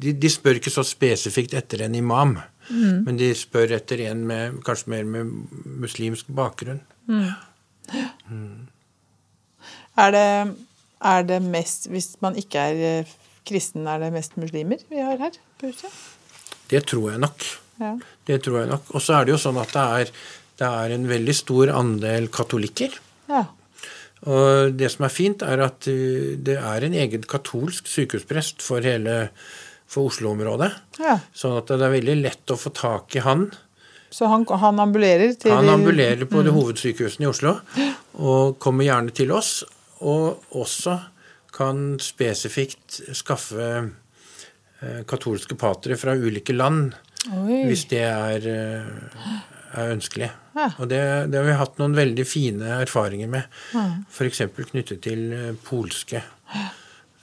de, de spør ikke så spesifikt etter en imam, men de spør etter en med kanskje mer med muslimsk bakgrunn. Er det, er det mest Hvis man ikke er eh, kristen, er det mest muslimer vi har her på huset? Det tror jeg nok. Ja. Det tror jeg nok. Og så er det jo sånn at det er, det er en veldig stor andel katolikker. ja. Og det som er fint, er at uh, det er en egen katolsk sykehusprest for hele for Oslo-området. ja. Sånn at det er veldig lett å få tak i han. Så han, han ambulerer til Han ambulerer på mm. hovedsykehusene i Oslo og kommer gjerne til oss. Og også kan spesifikt skaffe eh, katolske patere fra ulike land Oi. hvis det er, eh, er ønskelig. Ja. Og det, det har vi hatt noen veldig fine erfaringer med. F.eks. knyttet til eh, polske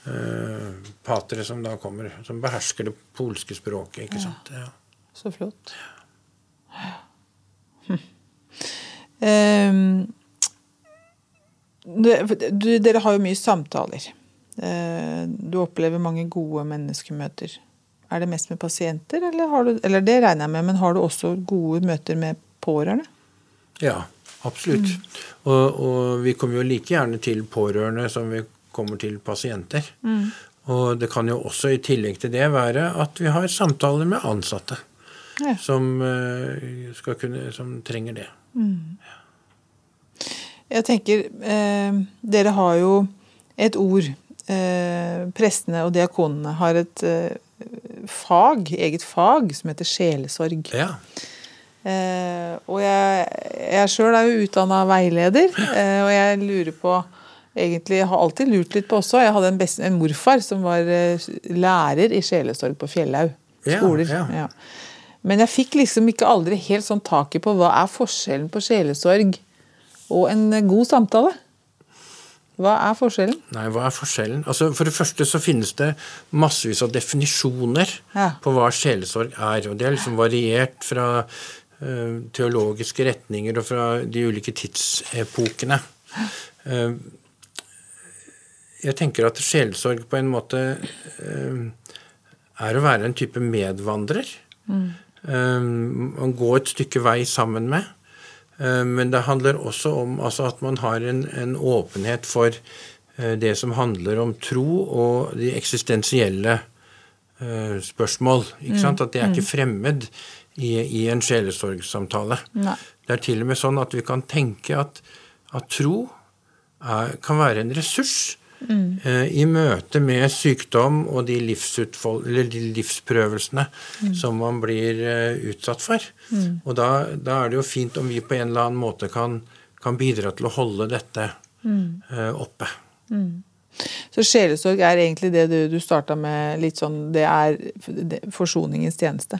eh, patere som da kommer, som behersker det polske språket. ikke sant? Ja. Så flott. Hm. Um, det- du, dere har jo mye samtaler. Eh, Du opplever mange gode menneskemøter. Er det mest med pasienter, eller, har du, eller det regner jeg med, men har du også gode møter med pårørende? Ja, absolutt. Mm. Og, og, vi kommer jo like gjerne til pårørende som vi kommer til pasienter. Mm. Og det kan jo også i tillegg til det være at vi har samtaler med ansatte ja. som, uh, kunne, som, trenger det. Mm. Jeg tenker eh, Dere har jo et ord. Eh, prestene og diakonene har et eh, fag, eget fag, som heter sjelesorg. Ja. Eh, og jeg, jeg sjøl er jo utdanna veileder, og jeg lurer på egentlig, Jeg har alltid lurt litt på også. Jeg hadde en, best, en morfar som var lærer i sjelesorg på Fjellhaug skoler. Ja, ja. Ja. Men jeg fikk liksom ikke aldri helt sånn taket på hva er forskjellen på sjelesorg og en god samtale. Hva er forskjellen? Nei, hva er forskjellen? Altså, For det første så finnes det massevis av definisjoner ja. på hva sjelesorg er. Og det er liksom variert fra uh, teologiske retninger og fra de ulike tidsepokene. Uh, jeg tenker at sjelesorg på en måte uh, er å være en type medvandrer. Mm. Man går et stykke vei sammen med. Eh, men det handler også om altså, at man har en, en, åpenhet for eh, det som handler om tro og de eksistensielle uh, spørsmål. Ikke sant? At det er ikke mm. fremmed i, i en sjelesorgsamtale. Det er til og med sånn at vi kan tenke at, at tro er, kan være en ressurs Mm. I møte med sykdom og de, de livsprøvelsene mm. som man blir eh, utsatt for. Mm. Og da, da, er det jo fint om vi på en eller annen måte kan, kan bidra til å holde dette uh, oppe. Mm. Så sjelesorg er egentlig det du, du starta med litt sånn Det er forsoningens tjeneste?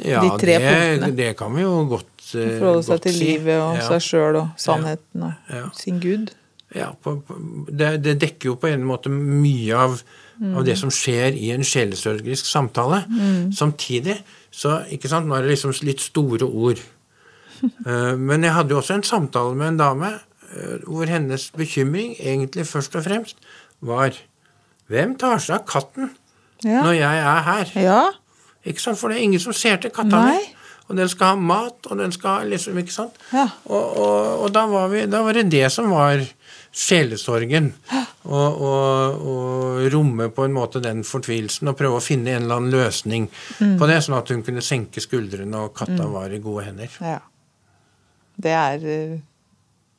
Ja, De tre det, punktene. det kan vi jo godt, si. Forholde seg til livet og ja. seg sjøl og sannheten og ja. sin Gud ja, på, det, det, dekker jo på en måte mye av, mm. av det som skjer i en sjelesørgerisk samtale. Mm. Samtidig så ikke sant, Nå er det liksom litt store ord. uh, men jeg hadde jo også en samtale med en dame uh, hvor hennes bekymring egentlig først og fremst var Hvem tar seg av katten ja. når jeg er her? Ja. Ikke sant, For det er ingen som ser til katta mi. Og den skal ha mat, og den skal liksom Ikke sant? Ja. Og, og, og da, var vi, da var det det som var sjelesorgen. Og, og, og, romme på en måte den fortvilelsen og prøve å finne en eller annen løsning mm. på det, sånn at hun kunne senke skuldrene og katta mm. var i gode hender. Ja. Det er,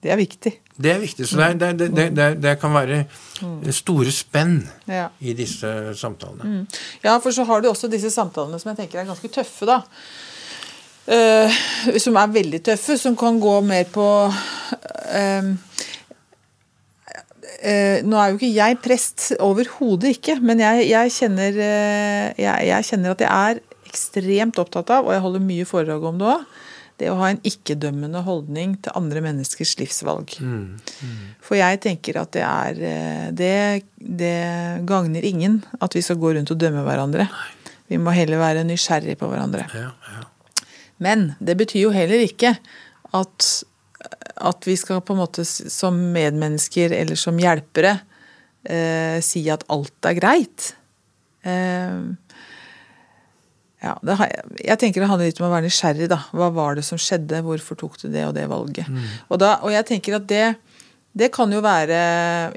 det er viktig. Det er viktig. Så det, det, det, det kan være mm. store spenn ja. i disse samtalene. Mm. Ja, for så har du også disse samtalene som jeg tenker er ganske tøffe, da. Uh, som er veldig tøffe, som kan gå mer på uh, Eh, nå er jo ikke jeg prest, overhodet ikke, men jeg, jeg, kjenner, eh, jeg, jeg, kjenner, at jeg er ekstremt opptatt av, og jeg holder mye foredrag om det òg, det å ha en ikke-dømmende holdning til andre menneskers livsvalg. Mm, mm. For jeg tenker at det er eh, Det, det gagner ingen at vi skal gå rundt og dømme hverandre. Nei. Vi må heller være nysgjerrige på hverandre. Ja, ja. Men det betyr jo heller ikke at at vi skal på en måte som medmennesker eller som hjelpere eh, si at alt er greit. Eh, ja, det, jeg tenker det handler litt om å være nysgjerrig. da. Hva var det som skjedde? Hvorfor tok du det og det valget? Mm. Og, da, og, jeg tenker at det, det kan jo være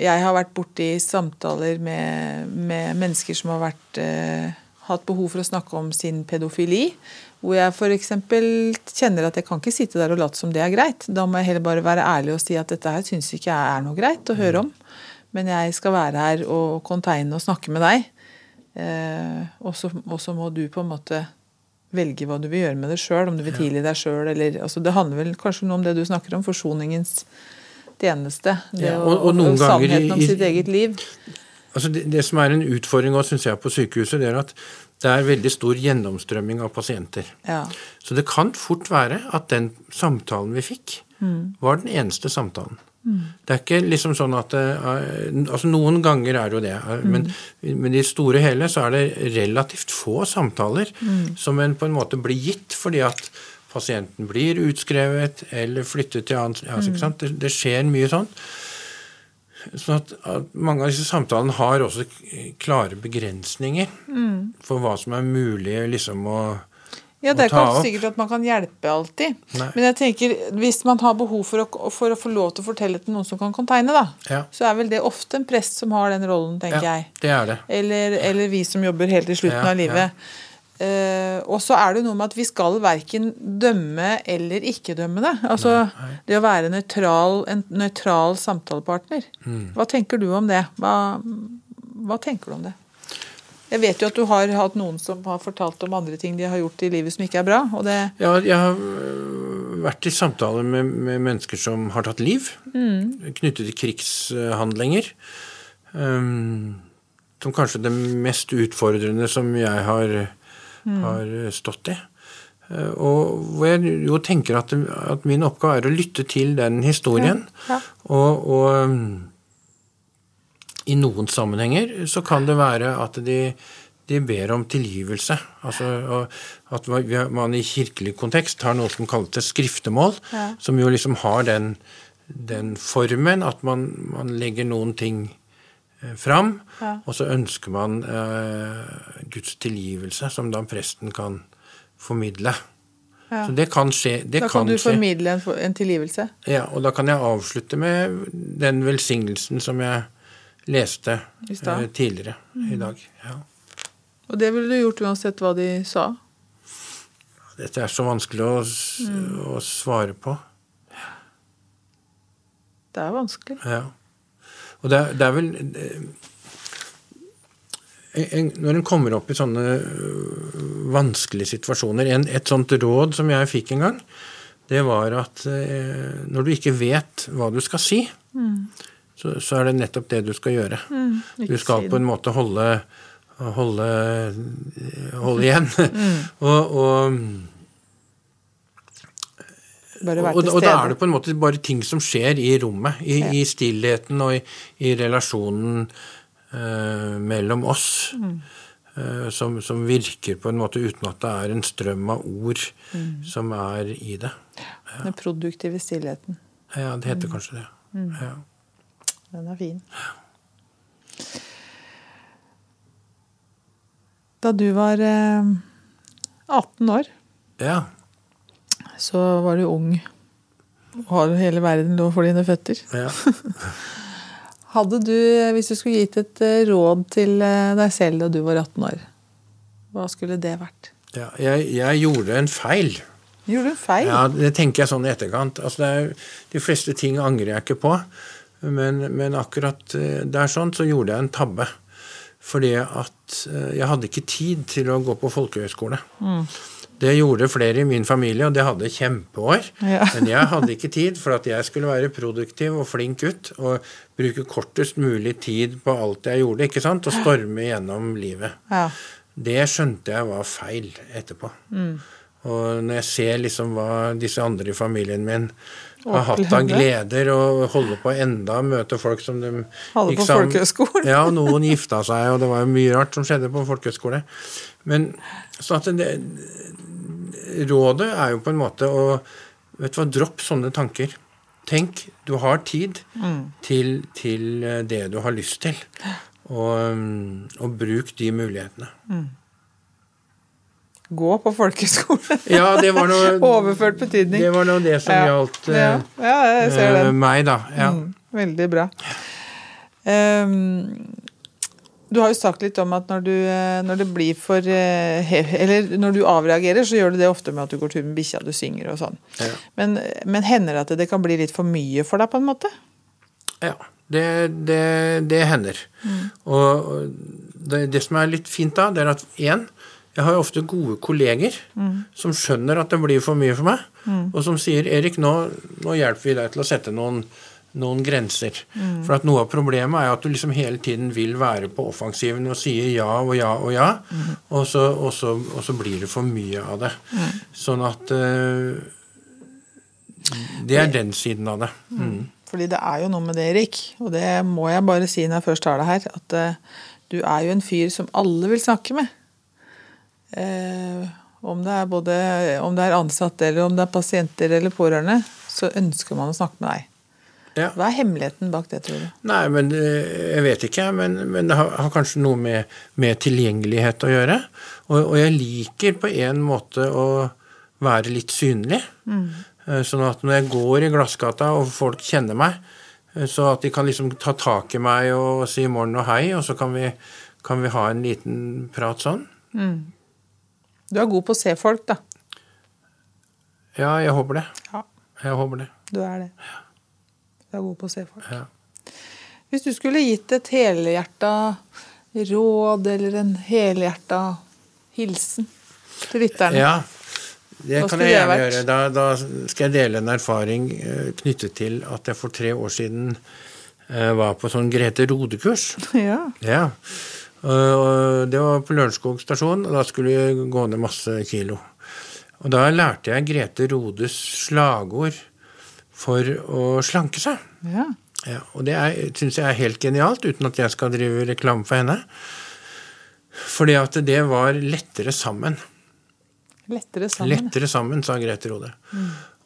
Jeg har vært borti samtaler med, med mennesker som har vært, eh, hatt behov for å snakke om sin pedofili. Hvor jeg f.eks. kjenner at jeg kan ikke sitte der og late som det er greit. Da må jeg heller bare være ærlig og si at dette her syns ikke jeg er noe greit å høre om. Men jeg skal være her og containe og snakke med deg. Eh, og så må du på en måte velge hva du vil gjøre med det sjøl. Om du vil tilgi deg sjøl eller altså Det handler vel kanskje noe om det du snakker om, forsoningens tjeneste. Det ja, og, og, og sannheten om sitt eget liv. Altså det, det, som er en utfordring også, synes jeg, på sykehuset, det er at det er veldig stor gjennomstrømming av pasienter. Ja. Så det kan fort være at den samtalen vi fikk, mm. var den eneste samtalen. Mm. Det er ikke liksom sånn at det, altså Noen ganger er det jo det, mm. men, men i store hele så er det relativt få samtaler mm. som en på en måte blir gitt fordi at pasienten blir utskrevet eller flyttet til annet altså, mm. det, det skjer mye sånt. Sånn at, at, mange av disse samtalene har også klare begrensninger mm. for hva som er mulig liksom å Ja, det er ikke sikkert at man kan hjelpe alltid. Nei. Men jeg tenker, hvis man har behov for å, for å få lov til å fortelle til noen som kan tegne, da, Ja. så er vel det ofte en prest som har den rollen, tenker Ja, jeg. det er det. Eller, eller vi som jobber helt til slutten Ja, av livet. Eh, og så er det noe med at vi skal verken dømme eller ikke dømme det. Altså det å være nøytral, en nøytral samtalepartner. Mm. Hva tenker du om det? Hva, hva tenker du om det? Jeg vet jo at du har hatt noen som har fortalt om andre ting de har gjort i livet som ikke er bra. og det... Ja, jeg har øh, vært i samtaler med, med mennesker som har tatt liv, knyttet til krigshandlinger. Um, som kanskje det mest utfordrende som jeg har, har stått i. Uh, Og hvor jeg jo tenker at, at min oppgave er å lytte til den historien. Ja, ja. Og, og um, i noen sammenhenger så kan det være at de, de ber om tilgivelse. Altså at man- i kirkelig kontekst har noe som kalles et skriftemål, Ja. som jo liksom har den, den formen at man, man legger noen ting eh, fram, Ja. og så ønsker man eh, Guds tilgivelse, som da presten kan formidle. Ja. Så det kan skje. Det Da kan du skje. formidle en, en tilgivelse. Ja, og da kan jeg avslutte med den velsignelsen som jeg leste eh, tidligere i dag. Ja. Og det ville du gjort uansett hva de sa. Dette er så vanskelig å, mm. å svare på. Det er vanskelig. Ja. Og det, det er vel eh, en, Når en kommer opp i sånne øh, vanskelige situasjoner en, Et sånt råd som jeg fikk en gang, det var at eh, når du ikke vet hva du skal si, så, så er det nettopp det du skal gjøre. Mm, Du skal på en måte holde holde, holde igjen. og, og, Bare være og, stede. og da er det på en måte bare ting som skjer i rommet, i, i stillheten og i, i relasjonen uh, mellom oss, eh, som, som virker på en måte uten at det er en strøm av ord som er i det. Den produktive stillheten. Ja, det heter kanskje det. Ja. Den er fin. Da du var eh, 18 år, ja. Så var du ung og har hele verden lå for dine føtter. ja. Hadde du, hvis du skulle gitt et eh, råd til eh, deg selv da du var 18 år, hva skulle det vært? ja. Jeg, jeg gjorde en feil. Gjorde du feil? Ja, det tenker jeg sånn i etterkant. Altså, det er, de fleste ting angrer jeg ikke på. Men, men akkurat eh, der sånn så gjorde jeg en tabbe. Fordi at jeg hadde ikke tid til å gå på folkehøyskole. Det gjorde flere i min familie, og det hadde kjempeår. Ja. Men jeg hadde ikke tid, for at jeg skulle være produktiv og flink gutt og bruke kortest mulig tid på alt jeg gjorde, ikke sant? og storme gjennom livet. Ja. Det skjønte jeg var feil etterpå. Og når jeg ser liksom hva disse andre i familien min har hatt av gleder og holder på enda møte folk som de Holder på sammen- folkehøyskolen. Ja, og noen gifta seg, og det var mye rart som skjedde på folkehøyskole. Men så at det, rådet er jo på en måte å vet du hva, Dropp sånne tanker. Tenk, du har tid til, til det du har lyst til. Og, mm, og bruk de mulighetene. Gå på folkehøyskole. Ja, det var noe Overført betydning. Det var noe det som Ja. gjaldt ja. eh, ja, ser eh, meg, da. Ja. Mm, veldig bra. Ehm, du har jo sagt litt om at når, du, eh, når det blir for eh, Eller når du avreagerer, så gjør du det ofte med at du går tur med bikkja, du synger og sånn. Ja. Men, men hender det at det kan bli litt for mye for deg, på en måte? Ja, det, det, det hender. Og og det, det som er litt fint da, det er at én, jeg har jo ofte gode kolleger som skjønner at det blir for mye for meg, og som sier 'Erik, nå, nå hjelper vi deg til å sette noen, noen grenser'. For at noe av problemet er at du liksom hele tiden vil være på offensiven og sier ja og ja og ja, og, så, og, så, og så blir det for mye av det. Sånn at eh, Det er den siden av det. Mm. Fordi det er jo noe med det, Erik, og det må jeg bare si når jeg først tar det her, at eh, du er jo en fyr som alle vil snakke med. Eh, om det er både om det er ansatte, eller om det er pasienter eller pårørende, så ønsker man å snakke med deg. Ja. Hva er hemmeligheten bak det, tror du? Nei, men eh, jeg vet ikke. Men, men det har, har kanskje noe med, med tilgjengelighet å gjøre. Og, og jeg liker på en måte å være litt synlig. Mm. Sånn at når jeg går i glassgata og folk kjenner meg, eh, så at de kan liksom ta tak i meg og si morgen og hei, og så kan vi, kan vi ha en liten prat sånn. Du er god på å se folk, da. Ja, jeg håper det. Ja, Jeg håper det. du er det. Du er god på å se folk. Ja. Hvis du skulle gitt et helhjerta råd eller en helhjerta hilsen til lytterne Ja, det kan jeg gjerne gjøre. Da, da skal jeg dele en erfaring eh, knyttet til at jeg for tre år siden eh, var på sånn Grete Rode-kurs. Ja. Ja. Det var på Lørenskog stasjon, og da skulle vi gå ned masse kilo. Og da lærte jeg Grete Rodes slagord for å slanke seg. ja. Ja, og det syns jeg er helt genialt, uten at jeg skal drive reklame for henne. Fordi at det var lettere sammen. Lettere sammen. Lettere sammen, sa Grete Rode.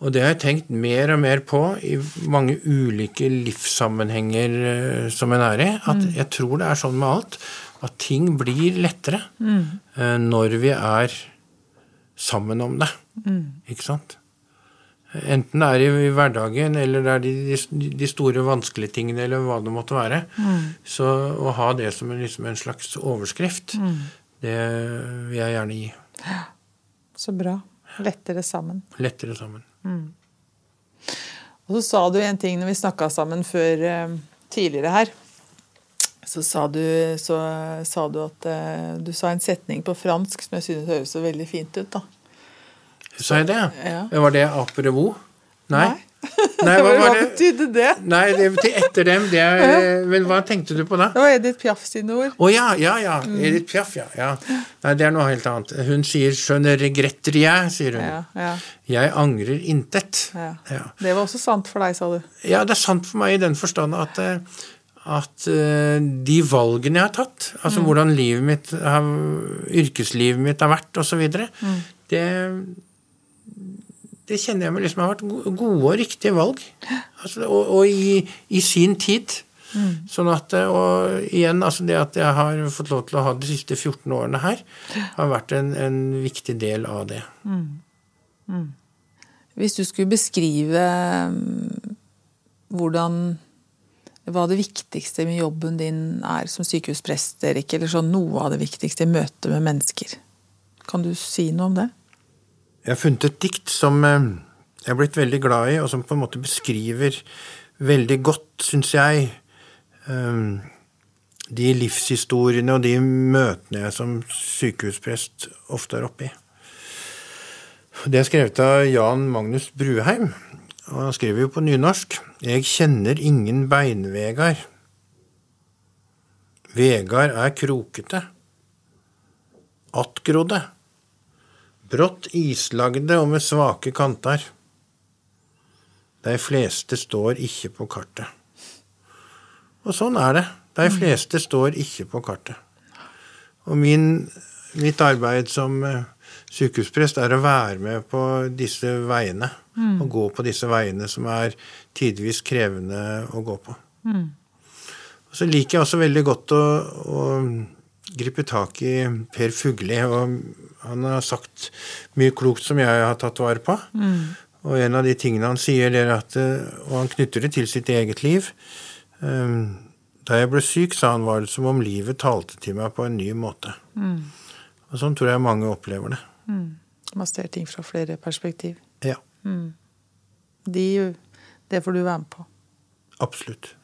Og det har jeg tenkt mer og mer på i mange ulike livssammenhenger eh, som en er i. At jeg tror det er sånn med alt. At ting blir lettere mm. når vi er sammen om det. Ikke sant? Enten det er i, i hverdagen, eller det er de, de, de store vanskelige tingene, eller hva det måtte være. Så å ha det som en, liksom en slags overskrift, det vil jeg gjerne gi. Så bra. Lettere sammen. Lettere sammen. Og så sa du en ting når vi snakka sammen før eh, tidligere her. Så sa du, så, sa du at eh, du sa en setning på fransk som jeg synes høres så veldig fint ut. da. Sa jeg det? Ja. Var det apropos? Nei. Nei. Nei, hva Hva betydde det? Nei, det betyr etter dem. Det er, men hva tenkte du på da? Det var Edith Piaf sine ord. Å ja, ja, ja. Mm. Edith Piaf, ja. ja. Nei, det er noe helt annet. Hun sier 'je ne jeg', sier hun. Ja, ja, Jeg angrer intet. ja. Ja. Det var også sant for deg, sa du. ja, det er sant for meg i den forstand at eh, at eh, de valgene jeg har tatt, altså Mm. hvordan livet mitt, yrkeslivet mitt har vært osv., Mm. det, det kjenner jeg meg liksom har vært gode og riktige valg. Altså, og og i, i sin tid. Mm. Sånn at, Og igjen, altså det at jeg har fått lov til å ha de siste 14 årene her, har vært en, en viktig del av det. Hvis du skulle beskrive mm, hvordan hva det viktigste med jobben din er som sykehusprest, Erik, eller sånn noe av det viktigste i møte med mennesker. Kan du si noe om det? Jeg har funnet et dikt som eh, jeg er blitt veldig glad i, og som på en måte beskriver veldig godt, syns jeg, eh, de livshistoriene og de møtene jeg som sykehusprest ofte er oppe i. Det er skrevet av Jan Magnus Bruheim, og han skriver jo på nynorsk Jeg kjenner ingen beinvegar. Vegar er krokete. Attgrodde brått islagde og med svake kanter. De fleste står ikke på kartet. Og sånn er det. De fleste står ikke på kartet. Og min, mitt arbeid som eh, sykehusprest er å være med på disse veiene. Og gå på disse veiene som er tidvis krevende å gå på. Og så liker jeg også veldig godt å, å gripe tak i Per Fugli. og Han har sagt mye klokt som jeg har tatt vare på. Og en av de tingene han sier, det er at eh, Og han knytter det til sitt eget liv. eh, Da jeg ble syk, sa han, var det som om livet talte til meg på en ny måte. Og sånn tror jeg mange opplever det. Man ser ting fra flere perspektiv. Ja, De, det får du være med på. absolutt.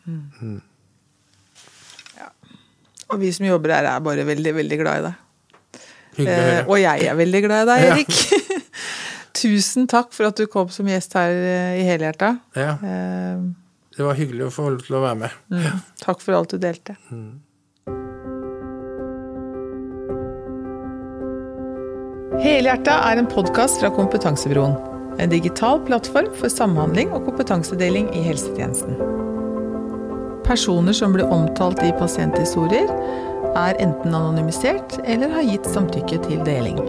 Og vi som jobber her, er bare veldig, veldig glad i deg. Eh, og jeg er veldig glad i deg, Ja. Erik. Tusen takk for at du kom som gjest her eh, i Helhjerta. Ja, Eh, det var hyggelig å få lov til å være med. mm, takk for alt du delte. Helhjerta er en podkast fra Kompetansebroen. En digital plattform for samhandling og kompetansedeling i helsetjenesten. Personer som blir omtalt i pasienthistorier, er enten anonymisert eller har gitt samtykke til deling.